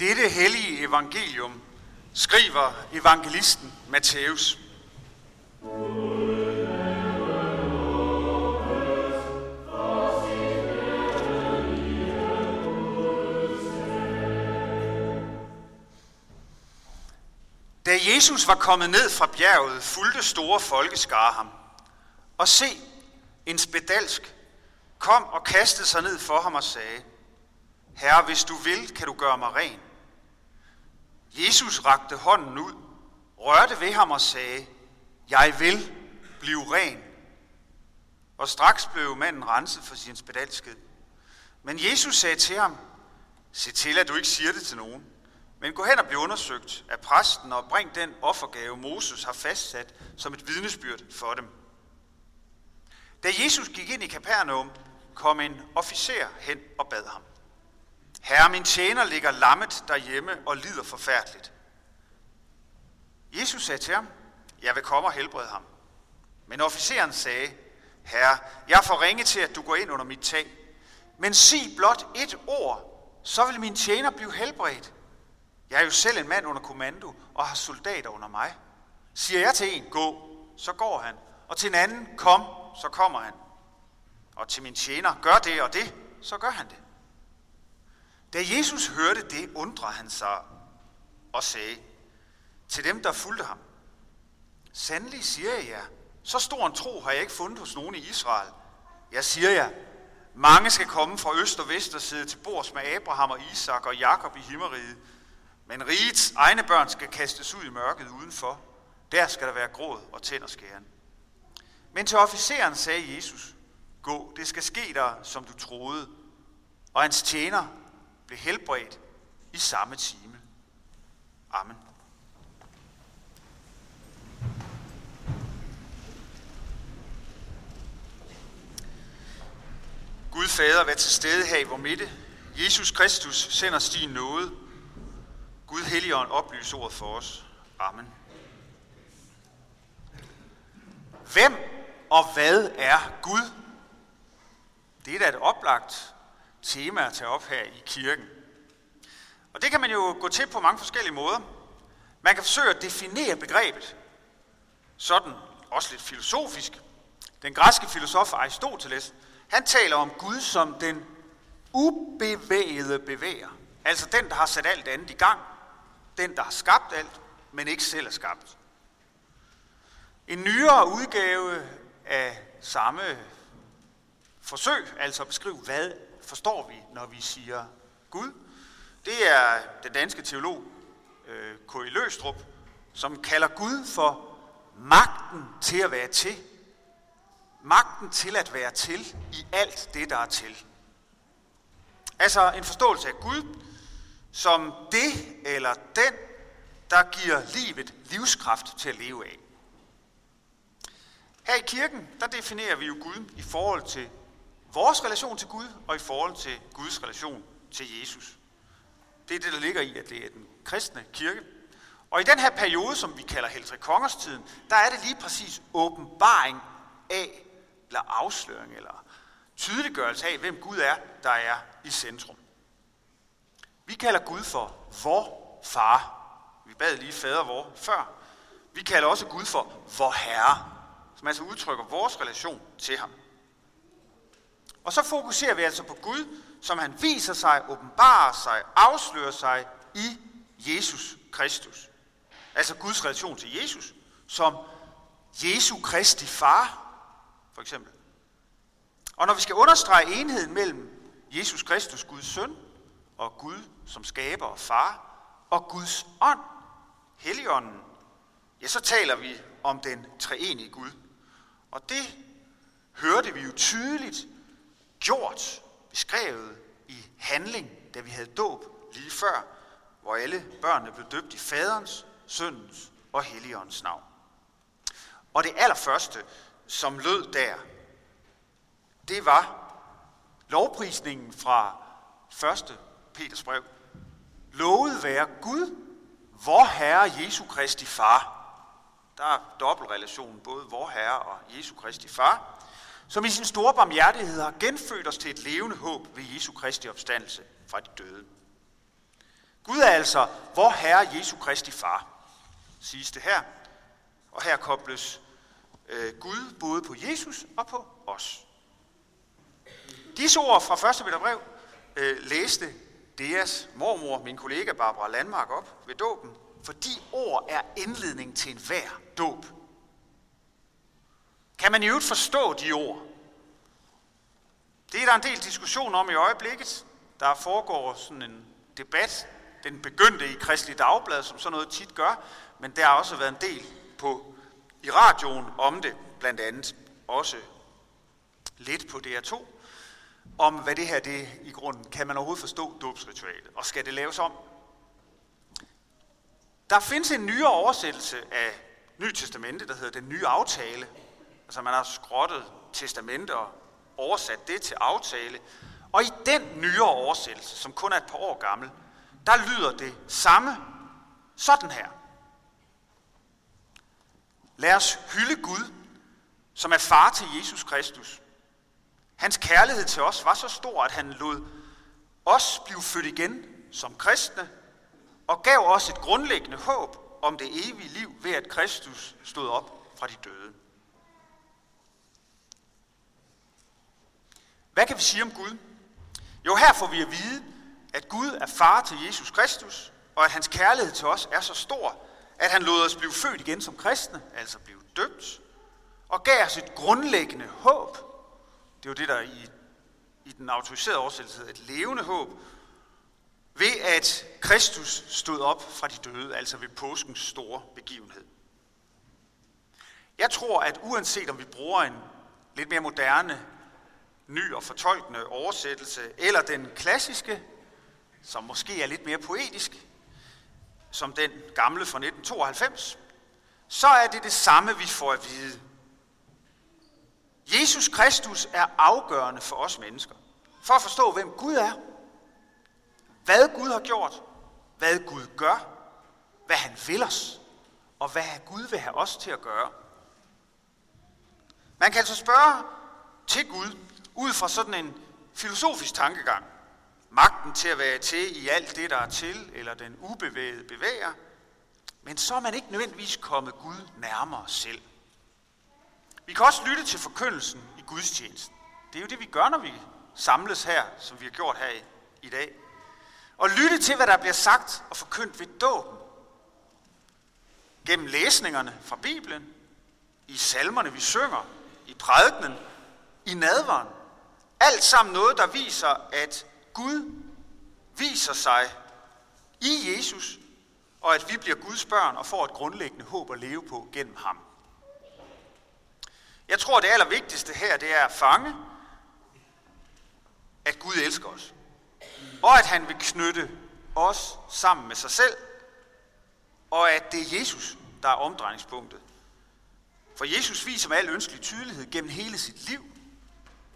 Dette hellige evangelium skriver evangelisten Matthæus. Da Jesus var kommet ned fra bjerget, fulgte store folkeskare ham. Og se, en spedalsk kom og kastede sig ned for ham og sagde, Herre, hvis du vil, kan du gøre mig ren. Jesus rakte hånden ud, rørte ved ham og sagde, Jeg vil blive ren. Og straks blev manden renset for sin spedalskhed. Men Jesus sagde til ham, Se til, at du ikke siger det til nogen, men gå hen og bliv undersøgt af præsten og bring den offergave, Moses har fastsat som et vidnesbyrd for dem. Da Jesus gik ind i Kapernaum, kom en officer hen og bad ham. Herre, min tjener ligger lammet derhjemme og lider forfærdeligt. Jesus sagde til ham, jeg vil komme og helbrede ham. Men officeren sagde, Herre, jeg er for ringe til, at du går ind under mit tag. Men sig blot et ord, så vil min tjener blive helbredt. Jeg er jo selv en mand under kommando og har soldater under mig. Siger jeg til en, gå, så går han. Og til en anden, kom, så kommer han. Og til min tjener, gør det og det, så gør han det. Da Jesus hørte det, undrede han sig og sagde til dem, der fulgte ham, Sandelig siger jeg jer, så stor en tro har jeg ikke fundet hos nogen i Israel. Jeg siger jer, mange skal komme fra øst og vest og sidde til bords med Abraham og Isak og Jakob i himmeriget, men rigets egne børn skal kastes ud i mørket udenfor. Der skal der være gråd og tænderskæren. Men til officeren sagde Jesus, gå, det skal ske der, som du troede. Og hans tjener blev helbredt i samme time. Amen. Gud Fader, vær til stede her i vor midte. Jesus Kristus sender din nåde. Gud Helligånd, oplys ordet for os. Amen. Hvem og hvad er Gud? Det er da et oplagt tema at tage op her i kirken. Og det kan man jo gå til på mange forskellige måder. Man kan forsøge at definere begrebet, sådan også lidt filosofisk. Den græske filosof Aristoteles, han taler om Gud som den ubevægede bevæger. Altså den, der har sat alt andet i gang. Den, der har skabt alt, men ikke selv er skabt. En nyere udgave af samme forsøg, altså at beskrive, hvad forstår vi, når vi siger Gud. Det er den danske teolog øh, K.I. Løstrup, som kalder Gud for magten til at være til. Magten til at være til i alt det, der er til. Altså en forståelse af Gud som det eller den, der giver livet livskraft til at leve af. Her i kirken, der definerer vi jo Gud i forhold til vores relation til Gud og i forhold til Guds relation til Jesus. Det er det, der ligger i, at det er den kristne kirke. Og i den her periode, som vi kalder Heltre Kongers tiden, der er det lige præcis åbenbaring af, eller afsløring, eller tydeliggørelse af, hvem Gud er, der er i centrum. Vi kalder Gud for vor far. Vi bad lige fader vor før. Vi kalder også Gud for vor herre, som altså udtrykker vores relation til ham. Og så fokuserer vi altså på Gud, som han viser sig, åbenbarer sig, afslører sig i Jesus Kristus. Altså Guds relation til Jesus, som Jesu Kristi far, for eksempel. Og når vi skal understrege enheden mellem Jesus Kristus, Guds søn, og Gud som skaber og far, og Guds ånd, Helligånden, ja, så taler vi om den treenige Gud. Og det hørte vi jo tydeligt gjort, beskrevet i handling, da vi havde dåb lige før, hvor alle børnene blev døbt i faderens, søndens og helligåndens navn. Og det allerførste, som lød der, det var lovprisningen fra 1. Peters brev. Lovet være Gud, vor Herre Jesu Kristi Far. Der er dobbeltrelation, både vor Herre og Jesu Kristi Far som i sin store barmhjertighed har genfødt os til et levende håb ved Jesu Kristi opstandelse fra de døde. Gud er altså vor Herre Jesu Kristi far, siges det her. Og her kobles øh, Gud både på Jesus og på os. Disse ord fra 1. Peterbrev øh, læste Deas mormor, min kollega Barbara Landmark, op ved dåben, for de ord er indledning til enhver dåb. Kan man i øvrigt forstå de ord? Det er der en del diskussion om i øjeblikket. Der foregår sådan en debat. Den begyndte i Kristelig Dagblad, som sådan noget tit gør, men der har også været en del på, i radioen om det, blandt andet også lidt på DR2, om hvad det her det i grunden, kan man overhovedet forstå dåbsritualet, og skal det laves om? Der findes en nyere oversættelse af Nye Testamente, der hedder Den Nye Aftale. Altså man har skrottet testamente og oversat det til aftale. Og i den nyere oversættelse, som kun er et par år gammel, der lyder det samme sådan her. Lad os hylde Gud, som er far til Jesus Kristus. Hans kærlighed til os var så stor, at han lod os blive født igen som kristne, og gav os et grundlæggende håb om det evige liv ved, at Kristus stod op fra de døde. Hvad kan vi sige om Gud? Jo, her får vi at vide, at Gud er far til Jesus Kristus, og at hans kærlighed til os er så stor, at han lod os blive født igen som kristne, altså blive døbt, og gav os et grundlæggende håb. Det er jo det, der i, i den autoriserede oversættelse et levende håb, ved at Kristus stod op fra de døde, altså ved påskens store begivenhed. Jeg tror, at uanset om vi bruger en lidt mere moderne, ny og fortolkende oversættelse, eller den klassiske, som måske er lidt mere poetisk, som den gamle fra 1992, så er det det samme, vi får at vide. Jesus Kristus er afgørende for os mennesker, for at forstå, hvem Gud er, hvad Gud har gjort, hvad Gud gør, hvad han vil os, og hvad Gud vil have os til at gøre. Man kan altså spørge til Gud ud fra sådan en filosofisk tankegang. Magten til at være til i alt det, der er til, eller den ubevægede bevæger. Men så er man ikke nødvendigvis kommet Gud nærmere selv. Vi kan også lytte til forkyndelsen i gudstjenesten. Det er jo det, vi gør, når vi samles her, som vi har gjort her i, i dag. Og lytte til, hvad der bliver sagt og forkyndt ved dåben. Gennem læsningerne fra Bibelen, i salmerne, vi synger, i prædikenen, i nadveren. Alt sammen noget, der viser, at Gud viser sig i Jesus, og at vi bliver Guds børn og får et grundlæggende håb at leve på gennem ham. Jeg tror, det allervigtigste her, det er at fange, at Gud elsker os. Og at han vil knytte os sammen med sig selv, og at det er Jesus, der er omdrejningspunktet. For Jesus viser med al ønskelig tydelighed gennem hele sit liv,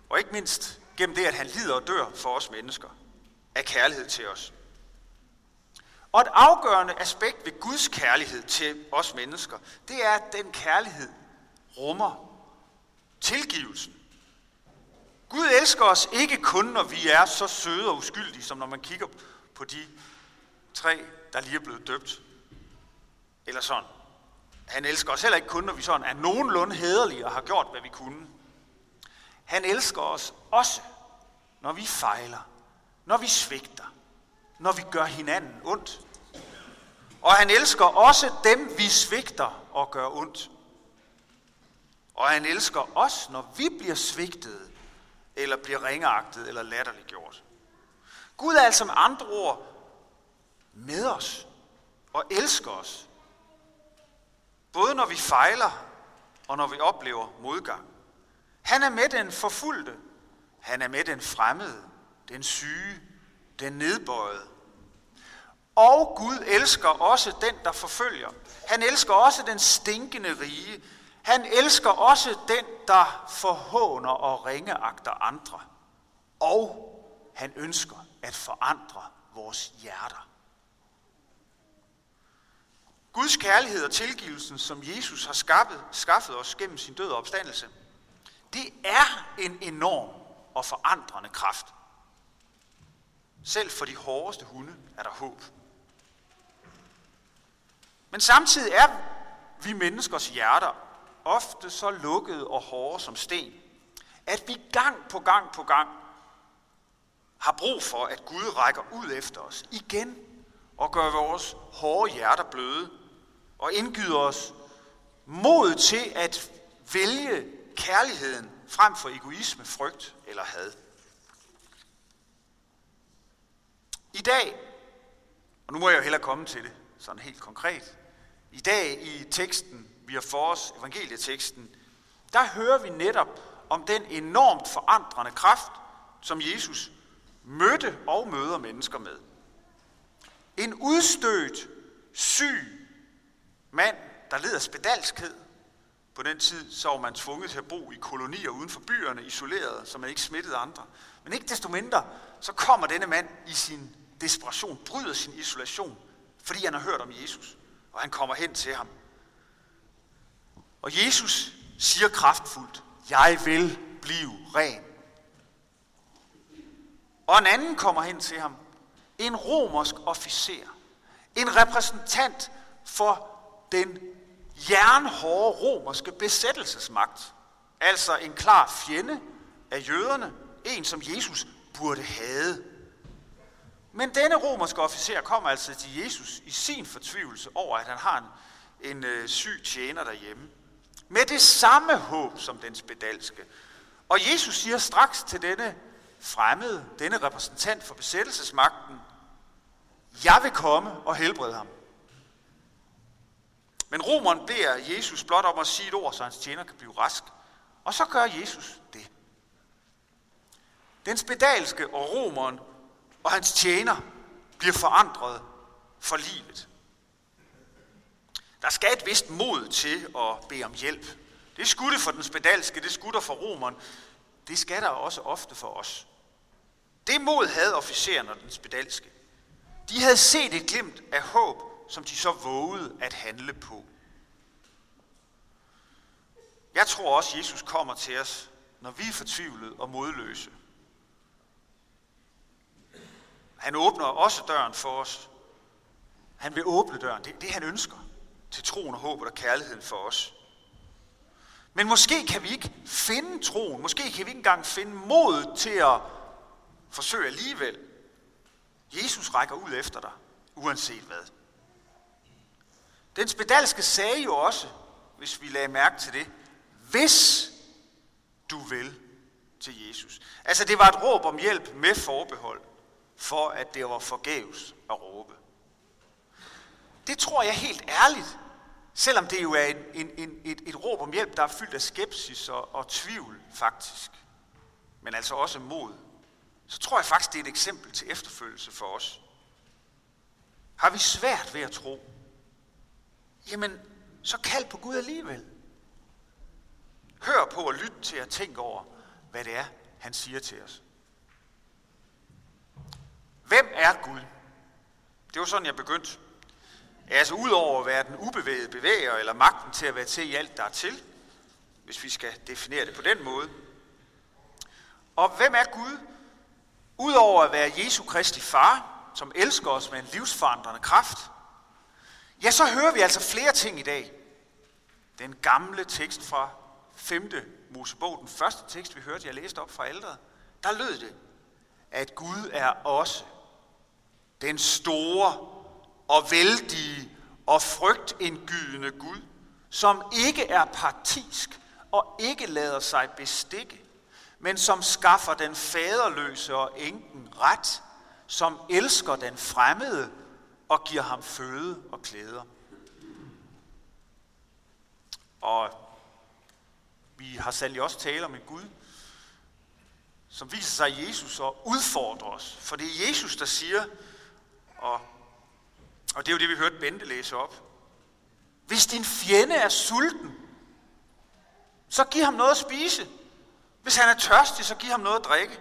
og ikke mindst gennem det, at han lider og dør for os mennesker, af kærlighed til os. Og et afgørende aspekt ved Guds kærlighed til os mennesker, det er, at den kærlighed rummer tilgivelsen. Gud elsker os ikke kun, når vi er så søde og uskyldige, som når man kigger på de tre, der lige er blevet døbt. Eller sådan. Han elsker os heller ikke kun, når vi sådan er nogenlunde hederlige og har gjort, hvad vi kunne. Han elsker os også, når vi fejler, når vi svigter, når vi gør hinanden ondt. Og han elsker også dem, vi svigter og gør ondt. Og han elsker os, når vi bliver svigtet, eller bliver ringeagtet, eller latterliggjort. Gud er altså med andre ord med os og elsker os. Både når vi fejler, og når vi oplever modgang. Han er med den forfulgte. Han er med den fremmede, den syge, den nedbøjede. Og Gud elsker også den, der forfølger. Han elsker også den stinkende rige. Han elsker også den, der forhåner og ringeagter andre. Og han ønsker at forandre vores hjerter. Guds kærlighed og tilgivelsen, som Jesus har skaffet, skaffet os gennem sin død og opstandelse, det er en enorm og forandrende kraft. Selv for de hårdeste hunde er der håb. Men samtidig er vi menneskers hjerter ofte så lukkede og hårde som sten, at vi gang på gang på gang har brug for, at Gud rækker ud efter os igen og gør vores hårde hjerter bløde og indgyder os mod til at vælge kærligheden frem for egoisme, frygt eller had. I dag, og nu må jeg jo hellere komme til det, sådan helt konkret. I dag i teksten, vi har for os, evangelieteksten, der hører vi netop om den enormt forandrende kraft, som Jesus mødte og møder mennesker med. En udstødt, syg mand, der led af spedalskhed. På den tid så var man tvunget til at bo i kolonier uden for byerne, isoleret, så man ikke smittede andre. Men ikke desto mindre, så kommer denne mand i sin desperation, bryder sin isolation, fordi han har hørt om Jesus, og han kommer hen til ham. Og Jesus siger kraftfuldt, jeg vil blive ren. Og en anden kommer hen til ham, en romersk officer, en repræsentant for den jernhårde romerske besættelsesmagt, altså en klar fjende af jøderne, en som Jesus burde have. Men denne romerske officer kommer altså til Jesus i sin fortvivlelse over, at han har en, en øh, syg tjener derhjemme. Med det samme håb som den spedalske. Og Jesus siger straks til denne fremmede, denne repræsentant for besættelsesmagten, jeg vil komme og helbrede ham. Men romeren beder Jesus blot om at sige et ord, så hans tjener kan blive rask. Og så gør Jesus det. Den spedalske og romeren og hans tjener bliver forandret for livet. Der skal et vist mod til at bede om hjælp. Det skulle for den spedalske, det skulle for romeren. Det skal der også ofte for os. Det mod havde officeren og den spedalske. De havde set et glimt af håb, som de så vågede at handle på. Jeg tror også, Jesus kommer til os, når vi er fortvivlede og modløse. Han åbner også døren for os. Han vil åbne døren. Det er det, han ønsker til troen og håbet og kærligheden for os. Men måske kan vi ikke finde troen. Måske kan vi ikke engang finde mod til at forsøge alligevel. Jesus rækker ud efter dig, uanset hvad. Den spedalske sagde jo også, hvis vi lagde mærke til det, hvis du vil til Jesus. Altså det var et råb om hjælp med forbehold, for at det var forgæves at råbe. Det tror jeg helt ærligt, selvom det jo er en, en, en, et, et råb om hjælp, der er fyldt af skepsis og, og tvivl faktisk, men altså også mod, så tror jeg faktisk, det er et eksempel til efterfølgelse for os. Har vi svært ved at tro, jamen så kald på Gud alligevel. Hør på og lyt til at tænke over, hvad det er, han siger til os. Hvem er Gud? Det var sådan, jeg begyndte. Altså udover at være den ubevægede bevæger, eller magten til at være til i alt, der er til, hvis vi skal definere det på den måde. Og hvem er Gud? Udover at være Jesu Kristi far, som elsker os med en livsforandrende kraft, ja, så hører vi altså flere ting i dag. Den gamle tekst fra 5. Mosebog, den første tekst, vi hørte, jeg læste op fra ældre, der lød det, at Gud er også den store og vældige og frygtindgydende Gud, som ikke er partisk og ikke lader sig bestikke, men som skaffer den faderløse og enken ret, som elsker den fremmede og giver ham føde og klæder. Og vi har sandelig også tale om en Gud, som viser sig i Jesus og udfordrer os. For det er Jesus, der siger, og, og det er jo det, vi hørte Bente læse op. Hvis din fjende er sulten, så giv ham noget at spise. Hvis han er tørstig, så giv ham noget at drikke.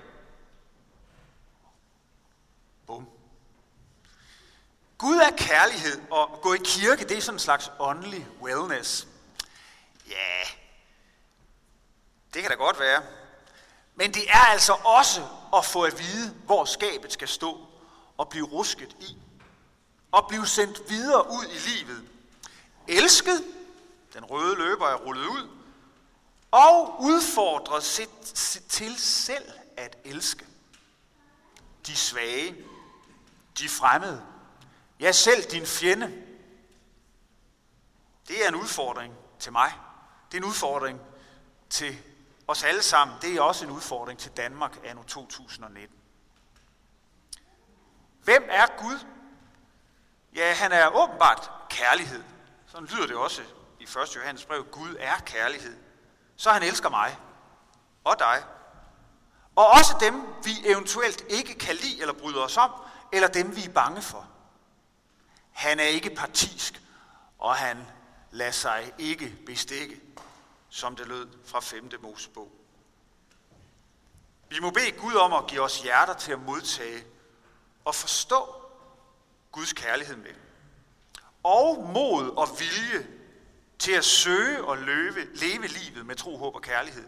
Gud er kærlighed, og gå i kirke, det er sådan en slags åndelig wellness. Ja, det kan da godt være. Men det er altså også at få at vide, hvor skabet skal stå og blive rusket i. Og blive sendt videre ud i livet. elsket, den røde løber er rullet ud, og udfordret til selv at elske. De svage, de fremmede, ja selv din fjende. Det er en udfordring til mig. Det er en udfordring til os alle sammen. Det er også en udfordring til Danmark anno 2019. Hvem er Gud? Ja, han er åbenbart kærlighed. Sådan lyder det også i 1. Johannes brev. Gud er kærlighed. Så han elsker mig og dig. Og også dem, vi eventuelt ikke kan lide eller bryder os om, eller dem, vi er bange for. Han er ikke partisk, og han lader sig ikke bestikke, som det lød fra 5. Mosebog. Vi må bede Gud om at give os hjerter til at modtage og forstå Guds kærlighed med. Og mod og vilje til at søge og løbe, leve livet med tro, håb og kærlighed.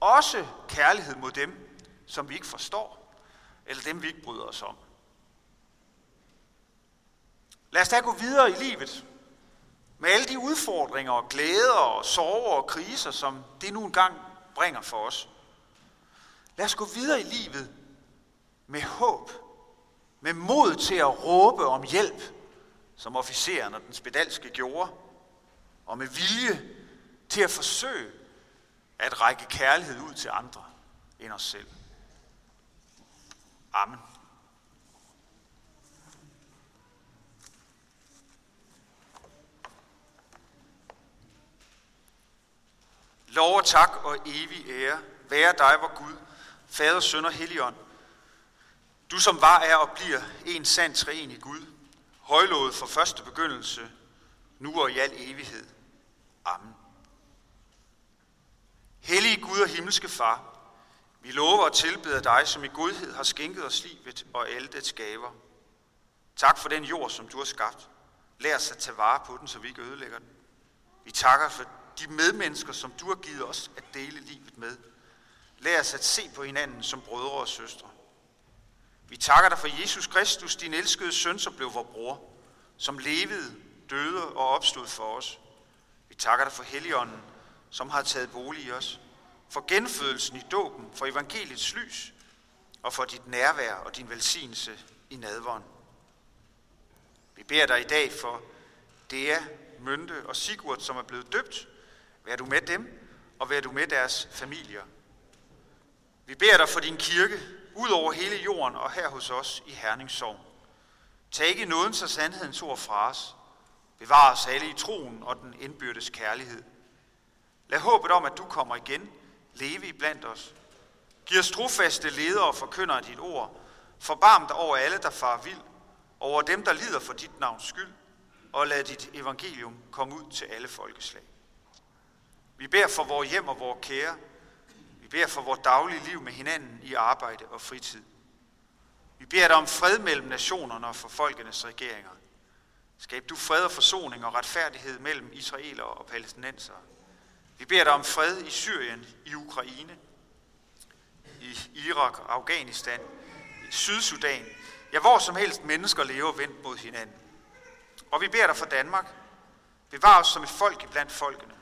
Også kærlighed mod dem, som vi ikke forstår, eller dem, vi ikke bryder os om. Lad os da gå videre i livet med alle de udfordringer og glæder og sorger og kriser, som det nu engang bringer for os. Lad os gå videre i livet med håb, med mod til at råbe om hjælp, som officeren og den spedalske gjorde, og med vilje til at forsøge at række kærlighed ud til andre end os selv. Amen. Lov og tak og evig ære være dig, vor Gud, Fader, Søn og Helligånd. Du som var, er og bliver en sand i Gud, højlået fra første begyndelse, nu og i al evighed. Amen. Hellige Gud og himmelske Far, vi lover og tilbeder dig, som i godhed har skænket os livet og alle dets gaver. Tak for den jord, som du har skabt. Lær os at tage vare på den, så vi ikke ødelægger den. Vi takker for de medmennesker, som du har givet os at dele livet med. Lær os at se på hinanden som brødre og søstre. Vi takker dig for Jesus Kristus, din elskede søn, som blev vor bror, som levede, døde og opstod for os. Vi takker dig for Helligånden, som har taget bolig i os, for genfødelsen i dåben, for evangeliets lys og for dit nærvær og din velsignelse i nadvånd. Vi beder dig i dag for Dea, Mønte og Sigurd, som er blevet døbt. Vær du med dem, og vær du med deres familier. Vi beder dig for din kirke, ud over hele jorden og her hos os i Herningssorg. Tag ikke nådens og sandhedens ord fra os. Bevar os alle i troen og den indbyrdes kærlighed. Lad håbet om, at du kommer igen, leve i blandt os. Giv os trofaste ledere og forkynder dit ord. Forbarm dig over alle, der far vild, over dem, der lider for dit navns skyld, og lad dit evangelium komme ud til alle folkeslag. Vi beder for vores hjem og vores kære. Vi beder for vores daglige liv med hinanden i arbejde og fritid. Vi beder dig om fred mellem nationerne og for folkenes regeringer. Skab du fred og forsoning og retfærdighed mellem israelere og palæstinensere. Vi beder dig om fred i Syrien, i Ukraine, i Irak og Afghanistan, i Sydsudan, ja hvor som helst mennesker lever vendt mod hinanden. Og vi beder dig for Danmark. Bevar os som et folk blandt folkene.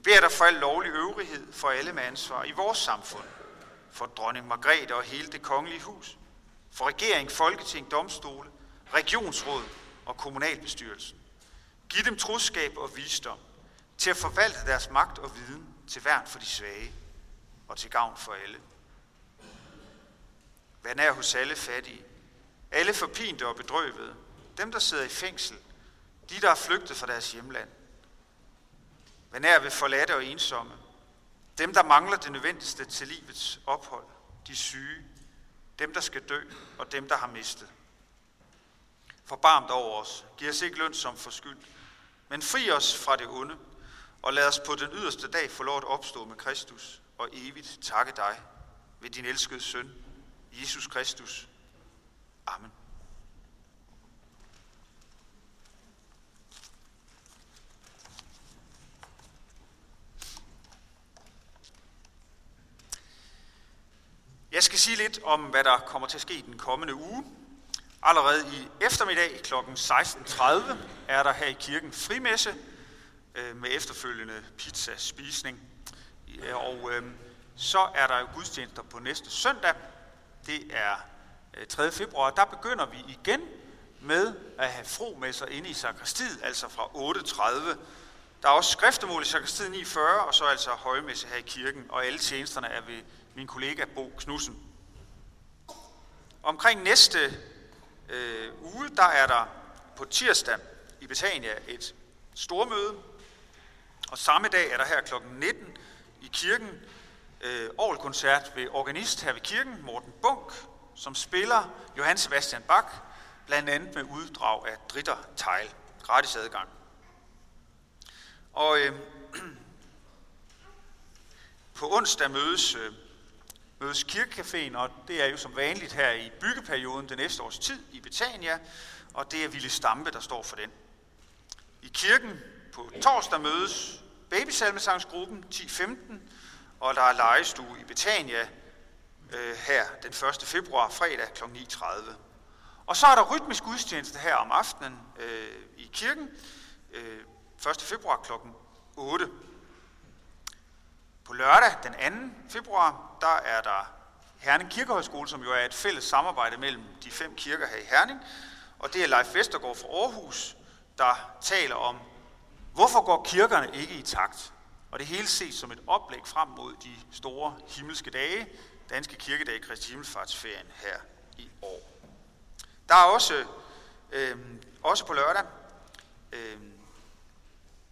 Vi beder dig for al lovlig øvrighed for alle med ansvar i vores samfund. For dronning Margrethe og hele det kongelige hus. For regering, folketing, domstole, regionsråd og kommunalbestyrelsen. Giv dem troskab og visdom til at forvalte deres magt og viden til værn for de svage og til gavn for alle. Vær nær hos alle fattige, alle forpinte og bedrøvede, dem der sidder i fængsel, de der er flygtet fra deres hjemland men er ved forladte og ensomme, dem der mangler det nødvendigste til livets ophold, de syge, dem der skal dø og dem der har mistet. Forbarmt over os, giv os ikke løn som forskyld, men fri os fra det onde, og lad os på den yderste dag få lov at opstå med Kristus og evigt takke dig ved din elskede søn, Jesus Kristus. Amen. Jeg skal sige lidt om, hvad der kommer til at ske den kommende uge. Allerede i eftermiddag kl. 16.30 er der her i kirken frimesse øh, med efterfølgende pizzaspisning. Og øh, så er der jo gudstjenester på næste søndag. Det er øh, 3. februar. Der begynder vi igen med at have fromesser inde i sakristiet, altså fra 8.30. Der er også skriftemål i sakristiet 9.40, og så altså højmesse her i kirken, og alle tjenesterne er ved min kollega Bo Knudsen. Omkring næste øh, uge, der er der på tirsdag i Betania et stormøde, og samme dag er der her kl. 19 i kirken øh, koncert ved organist her ved kirken, Morten Bunk, som spiller Johann Sebastian Bach, blandt andet med uddrag af Dritter Teil, gratis adgang. Og øh, på onsdag mødes, øh, mødes Kirkecaféen, og det er jo som vanligt her i byggeperioden den næste års tid i Betania, og det er Ville Stampe, der står for den. I kirken på torsdag mødes babysalmesangsgruppen 10.15, og der er legestue i Betania øh, her den 1. februar, fredag kl. 9.30. Og så er der rytmisk gudstjeneste her om aftenen øh, i kirken, øh, 1. februar kl. 8. På lørdag den 2. februar, der er der Herning Kirkehøjskole, som jo er et fælles samarbejde mellem de fem kirker her i Herning. Og det er Leif Vestergaard fra Aarhus, der taler om, hvorfor går kirkerne ikke i takt? Og det hele ses som et oplæg frem mod de store himmelske dage, danske kirkedag Kristi Himmelfartsferien her i år. Der er også, øh, også på lørdag øh,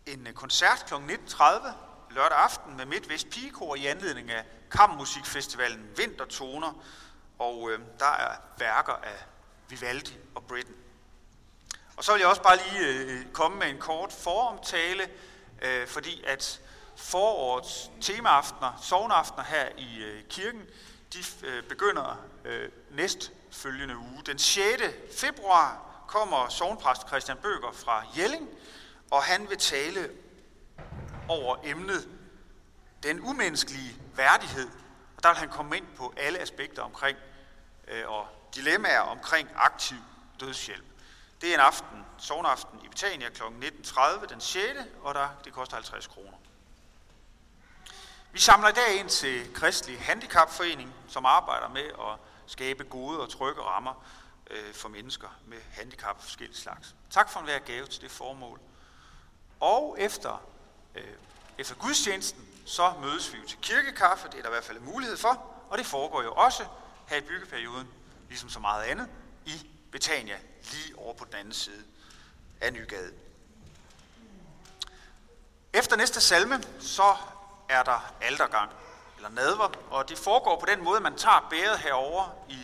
en koncert kl. 19.30 lørdag aften med MidtVest Pigekor i anledning af Kammermusikfestivalen Vintertoner, og øh, der er værker af Vivaldi og Britten. Og så vil jeg også bare lige øh, komme med en kort foromtale, øh, fordi at forårets temaaftener, sovnaftener her i øh, kirken, de øh, begynder øh, næst følgende uge. Den 6. februar kommer sovnpræst Christian Bøger fra Jelling, og han vil tale over emnet den umenneskelige værdighed. Og der vil han komme ind på alle aspekter omkring øh, og dilemmaer omkring aktiv dødshjælp. Det er en aften, sovnaften i Betania kl. 19.30 den 6. og der, det koster 50 kroner. Vi samler i dag ind til Kristelig Handicapforening, som arbejder med at skabe gode og trygge rammer øh, for mennesker med handicap af forskellige slags. Tak for en hver gave til det formål. Og efter, Øh, efter gudstjenesten, så mødes vi jo til kirkekaffe, det er der i hvert fald mulighed for, og det foregår jo også her i byggeperioden, ligesom så meget andet, i Betania, lige over på den anden side af Nygade. Efter næste salme, så er der aldergang, eller nadver, og det foregår på den måde, at man tager bæret herover i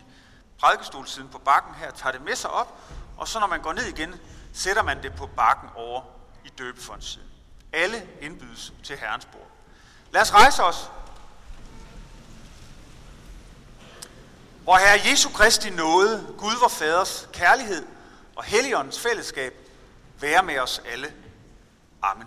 prædikestolsiden på bakken her, tager det med sig op, og så når man går ned igen, sætter man det på bakken over i døbefondssiden. Alle indbydes til Herrens bord. Lad os rejse os. Hvor Herre Jesu Kristi nåde, Gud vor Faders kærlighed og Helligåndens fællesskab være med os alle. Amen.